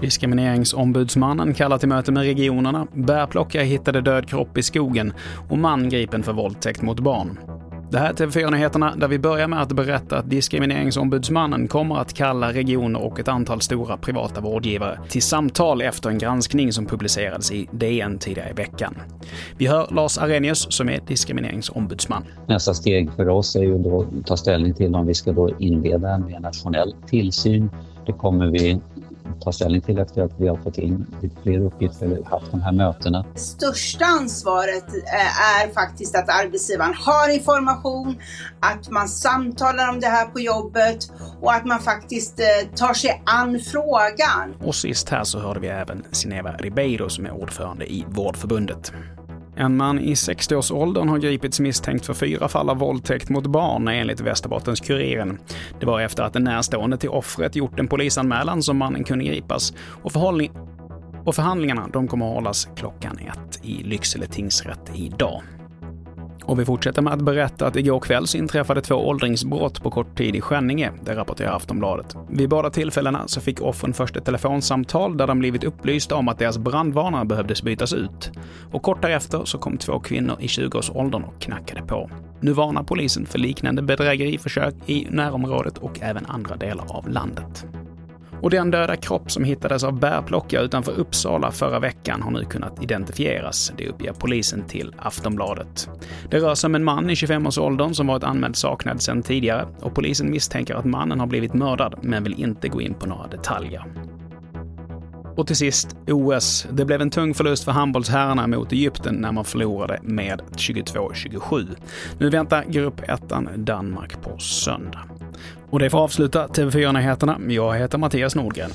Diskrimineringsombudsmannen kallar till möte med regionerna, bärplockare hittade död kropp i skogen och man gripen för våldtäkt mot barn. Det här är TV4-nyheterna där vi börjar med att berätta att Diskrimineringsombudsmannen kommer att kalla regioner och ett antal stora privata vårdgivare till samtal efter en granskning som publicerades i DN tidigare i veckan. Vi hör Lars Arrhenius som är diskrimineringsombudsman. Nästa steg för oss är ju då att ta ställning till om vi ska då inleda en mer nationell tillsyn. Det kommer vi ta ställning till efter att vi har fått in lite fler uppgifter och haft de här mötena. Största ansvaret eh, är faktiskt att arbetsgivaren har information, att man samtalar om det här på jobbet och att man faktiskt eh, tar sig an frågan. Och sist här så hörde vi även Sineva Ribeiro som är ordförande i Vårdförbundet. En man i 60-årsåldern har gripits misstänkt för fyra fall av våldtäkt mot barn enligt Västerbottens-Kuriren. Det var efter att en närstående till offret gjort en polisanmälan som mannen kunde gripas. Och, och förhandlingarna de kommer att hållas klockan ett i Lycksele tingsrätt idag. Och vi fortsätter med att berätta att igår kväll så inträffade två åldringsbrott på kort tid i Skänninge, det rapporterar Aftonbladet. Vid båda tillfällena så fick offren först ett telefonsamtal där de blivit upplysta om att deras brandvarnare behövdes bytas ut. Och kort därefter så kom två kvinnor i 20-årsåldern och knackade på. Nu varnar polisen för liknande bedrägeriförsök i närområdet och även andra delar av landet. Och den döda kropp som hittades av bärplockare utanför Uppsala förra veckan har nu kunnat identifieras. Det uppger polisen till Aftonbladet. Det rör sig om en man i 25-årsåldern som varit anmäld saknad sedan tidigare och polisen misstänker att mannen har blivit mördad men vill inte gå in på några detaljer. Och till sist, OS. Det blev en tung förlust för handbollsherrarna mot Egypten när man förlorade med 22-27. Nu väntar grupp 1 Danmark på söndag. Och det får avsluta TV4-nyheterna. Jag heter Mattias Nordgren.